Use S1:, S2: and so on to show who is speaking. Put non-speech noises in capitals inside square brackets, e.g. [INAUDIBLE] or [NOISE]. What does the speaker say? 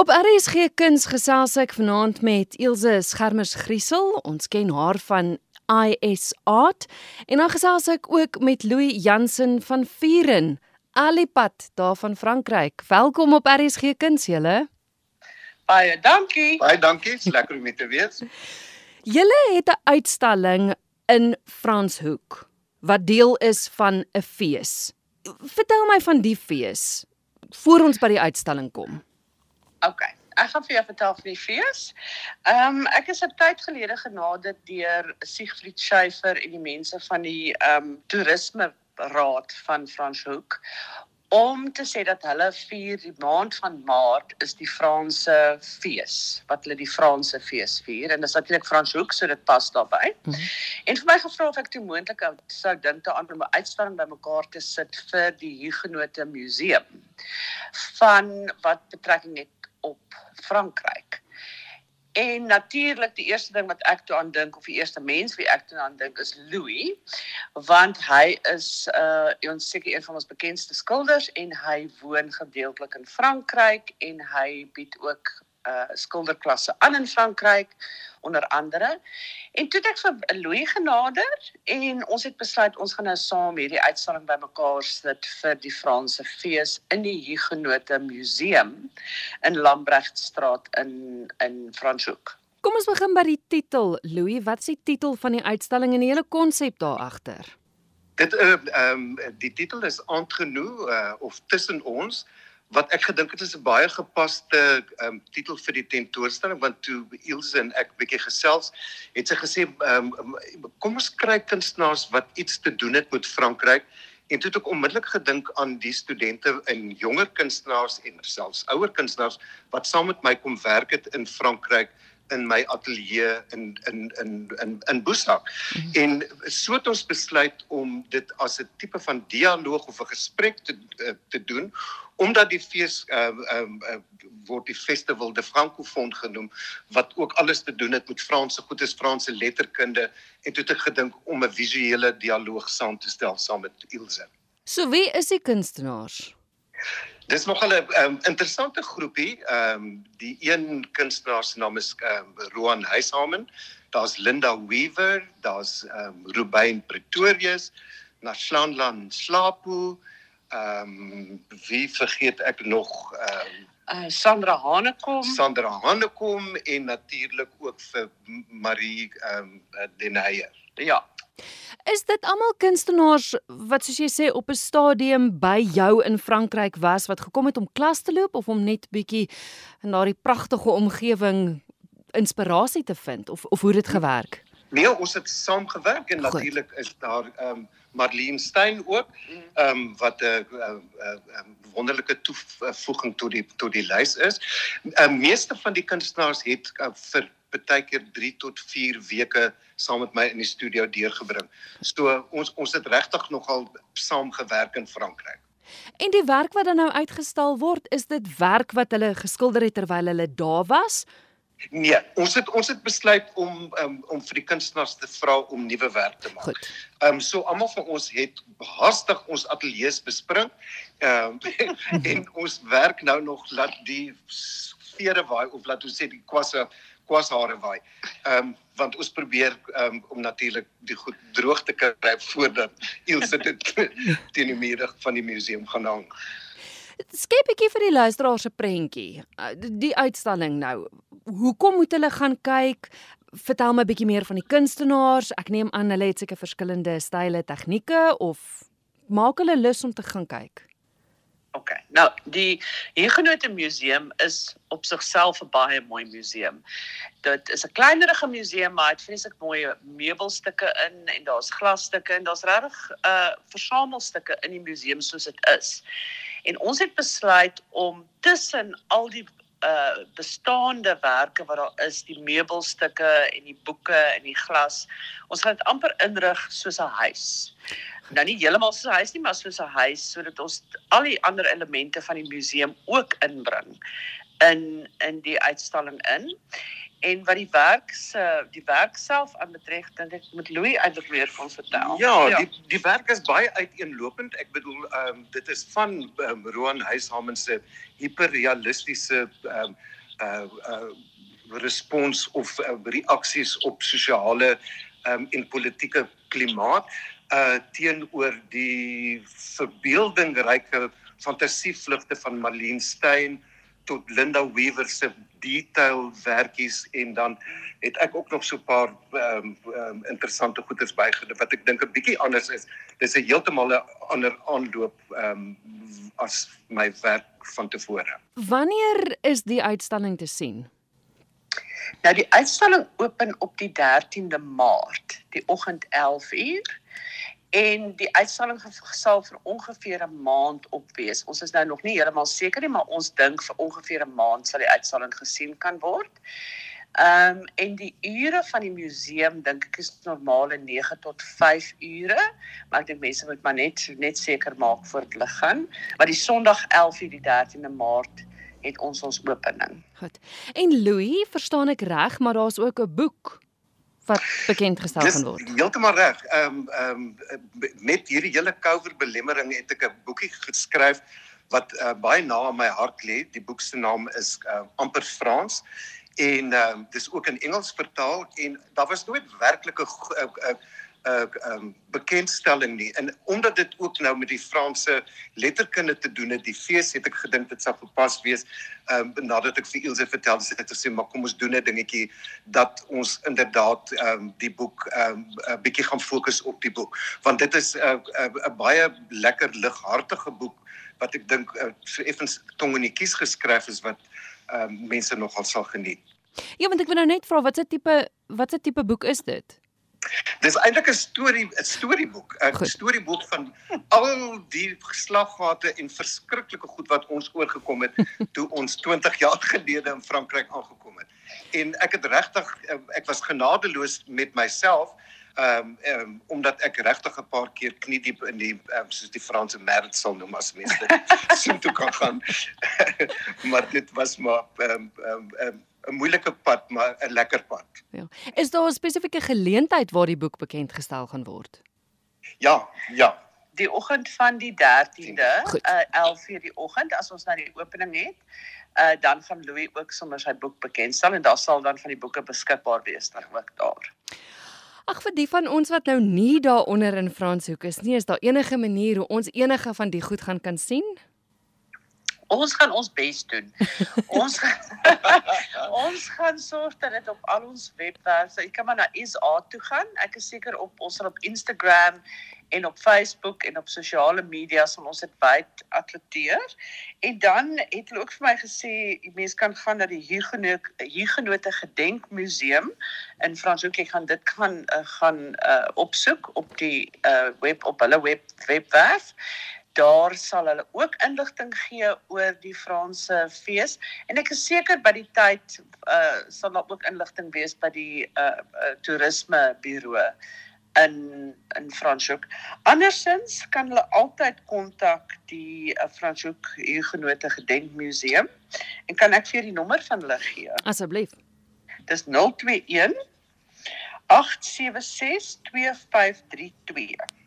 S1: Op RSG Kuns gesels ek vanaand met Ilse Schermers Griesel. Ons ken haar van IS Art en dan gesels ek ook met Louis Jansen van Vuren, Alipad daar van Frankryk. Welkom op RSG Kuns julle.
S2: Baie dankie.
S3: Baie dankie. Lekker om te weet. [LAUGHS]
S1: Julle het 'n uitstalling in Franshoek wat deel is van 'n fees. Vertel my van die fees voor ons by die uitstalling kom.
S2: OK. Ek gaan vir jou vertel van die fees. Ehm um, ek is 'n tyd gelede genader deur Siegfried Schuyfer en die mense van die ehm um, toerisme raad van Franshoek om te sê dat hulle vier die maand van Maart is die Franse fees wat hulle die Franse fees vier en dit is natuurlik Franshoek so dit pas daarbey. Mm -hmm. En vir my gevra of ek toe moontlik sou dink te aan om 'n uitstalling bymekaar te sit vir die Huguenote Museum van wat betrekking het op Frankryk. En natuurlik die eerste ding wat ek toe aan dink of die eerste mens wie ek toe aan dink is Louis want hy is uh ons seker een van ons bekendste skilders en hy woon gedeeltelik in Frankryk en hy bied ook uh skilderklasse aan in Frankryk onder andere. En toe het ek vir Louis genader en ons het besluit ons gaan nou saam hierdie uitstalling bymekaar sit vir die Franse fees in die Huguenote Museum in Lambregtstraat in in Franshoek.
S1: Kom ons begin by die titel. Louis, wat is die titel van die uitstalling en die hele konsep daar agter?
S3: Dit ehm uh, um, die titel is Entre nous uh, of Tussen ons wat ek gedink het is 'n baie gepaste um, titel vir die tentoonstelling want toe Ilse en ek bietjie gesels het sy gesê um, kom ons kry kunstenaars wat iets te doen het met Frankryk. En toe het ek onmiddellik gedink aan die studente en jonger kunstenaars en selfs ouer kunstenaars wat saam met my kom werk het in Frankryk in my ateljee in in in in in Boesak. Mm -hmm. En so het ons besluit om dit as 'n tipe van dialoog of 'n gesprek te eh, te doen omdat die fees ehm uh, uh, uh, word die Festival de Francophone genoem wat ook alles te doen het met Franse goed is Franse letterkunde en toe het ek gedink om 'n visuele dialoog saam te stel saam met Ilse.
S1: So wie is die kunstenaars?
S3: Dis nog 'n um, interessante groepie. Ehm um, die een kunstenaar se naam is ehm um, Roan Huishamen. Daar's Linda Weaver, daar's ehm um, Ruben Pretorius, Nashlanlan Slapu. Ehm um, wie vergeet ek nog ehm um,
S2: uh, Sandra Hanekom.
S3: Sandra Hanekom en natuurlik ook vir Marie ehm um, Denaier.
S2: Ja.
S1: Is dit almal kunstenaars wat soos jy sê op 'n stadium by jou in Frankryk was wat gekom het om klas te loop of om net bietjie in daardie pragtige omgewing inspirasie te vind of of hoe dit gewerk?
S3: Nee, ons het saam gewerk en natuurlik is daar ehm um, Marlene Stein ook ehm um, wat 'n uh, uh, uh, wonderlike toevoeging tot die tot die lys is. Ehm uh, meeste van die kunstenaars het uh, vir baie keer 3 tot 4 weke saam met my in die studio deurgebring. So ons ons het regtig nogal saam gewerk in Frankryk.
S1: En die werk wat dan nou uitgestal word, is dit werk wat hulle geskilder het terwyl hulle daar was?
S3: Nee, ons het ons het besluit om um, om vir die kunstenaars te vra om nuwe werk te maak.
S1: Goed.
S3: Ehm um, so almal van ons het haastig ons ateljee bespring. Ehm um, [LAUGHS] en ons werk nou nog laat die vere waai of laat ons sê die kwasse kwashare waai. Ehm um, want ons probeer um, om natuurlik die goed droog te kry voordat Ilse dit [LAUGHS] teen die middag van die museum gaan hang.
S1: Skep ek vir die luisteraars 'n prentjie. Uh, die uitstalling nou. Hoekom moet hulle gaan kyk? Vertel my 'n bietjie meer van die kunstenaars. Ek neem aan hulle het seker verskillende style, tegnieke of maak hulle lus om te gaan kyk.
S2: OK. Nou, die Huguenote Museum is op sigself 'n baie mooi museum. Dit is 'n kleinerige museum, maar dit vreeslik mooi meubelstukke in en daar's glasstukke en daar's regtig 'n uh, versamelstukke in die museum soos dit is. En ons het besluit om tussen al die uh bestaande werke wat daar is, die meubelstukke en die boeke en die glas, ons gaan dit amper inrig soos 'n huis nou nie heeltemal soos 'n huis nie, maar soos 'n huis sodat ons al die ander elemente van die museum ook inbring in in die uitstalling in. En wat die werk se die werk self aanbetref, dink ek moet Louis eintlik meer van vertel.
S3: Ja, ja, die die werk is baie uiteenlopend. Ek bedoel, ehm um, dit is van um, Roan Huishamen se hiperrealistiese ehm um, uh uh respons of uh, reaksies op sosiale ehm um, en politieke klimaat uh teenoor die verbeeldingryke fantasievlugte van Marlene Steyn tot Linda Weaver se detail werkies en dan het ek ook nog so 'n paar ehm um, um, interessante goeders bygedoen wat ek dink 'n bietjie anders is. Dis 'n heeltemal 'n ander aanloop ehm um, as my werk van tevore.
S1: Wanneer is die uitstalling te sien?
S2: Nou die uitstalling open op die 13de Maart, die oggend 11uur en die uitstalling sal vir ongeveer 'n maand op wees. Ons is nou nog nie heeltemal seker nie, maar ons dink vir ongeveer 'n maand sal die uitstalling gesien kan word. Ehm um, en die ure van die museum dink ek is normale 9 tot 5 ure, maar ek dink mense moet maar net net seker maak voor dit lig gaan. Maar die Sondag 11 die 13de Maart het ons ons opening.
S1: Goed. En Louis, verstaan ek reg, maar daar's ook 'n boek wat bekend gestel gaan word.
S3: Dis heeltemal reg. Ehm um, ehm um, met hierdie hele COVID belemmering het ek 'n boekie geskryf wat uh, baie na aan my hart lê. Die boek se naam is uh, amper Frans en ehm um, dis ook in Engels vertaal en daar was nooit werklike 'n uh, uh, 'n um, bekendstelling nie. En omdat dit ook nou met die Franse letterkunde te doen het, die fees het ek gedink dit sou verpas wees. Ehm um, nadat ek vir Ilse vertel het, het ek gesê maar kom ons doen 'n dingetjie dat ons inderdaad ehm um, die boek ehm um, 'n bietjie gaan fokus op die boek, want dit is 'n uh, 'n uh, uh, baie lekker lighartige boek wat ek dink uh, so effens tong in die kies geskryf is wat ehm um, mense nogal sal geniet.
S1: Ja, want ek wil nou net vra watse tipe watse tipe boek is dit?
S3: Dis eintlik 'n storie, 'n storieboek, 'n storieboek van al die geslaggate en verskriklike goed wat ons oorgekom het toe ons 20 jaar gelede in Frankryk aangekom het. En ek het regtig ek was genadeloos met myself ehm um, um, omdat ek regtig 'n paar keer knie diep in die um, soos die Franse merd sal noem as mense dit [LAUGHS] sien toe kan gaan. [LAUGHS] maar dit was maar ehm um, ehm um, um, 'n moeilike pad, maar 'n lekker pad.
S1: Ja. Is daar 'n spesifieke geleentheid waar die boek bekend gestel gaan word?
S3: Ja, ja.
S2: Die oggend van die 13de, uh, 11:00 die oggend as ons nou die opening het, uh, dan gaan Louis ook sommer sy boek bekendstel en daar sal dan van die boeke beskikbaar wees dan ook daar.
S1: Ag vir die van ons wat nou nie daaronder in Franshoek is nie, is daar enige manier hoe ons enige van die goed gaan kan sien?
S2: Ons gaan ons bes doen. [LAUGHS] ons [LAUGHS] ons gaan sorg dat dit op al ons webwerwe, jy kan maar na SA toe gaan. Ek is seker op ons sal op Instagram en op Facebook en op sosiale media sal ons dit wyd atleteer. En dan het hulle ook vir my gesê mense kan gaan na die Huguenot Huguenote Gedenkmuseum in Franshoek. Ek gaan dit gaan uh, gaan uh, opsoek op die uh, web op hulle web webwerf daar sal hulle ook inligting gee oor die Franse fees en ek is seker by die tyd uh sal daar ook inligting wees by die uh, uh toerisme buro in in Franshoek. Andersins kan hulle altyd kontak die uh, Franshoek Huguenote Gedenkmuseum en kan ek vir die nommer van hulle gee?
S1: Asseblief.
S2: Dis 021 876 2532.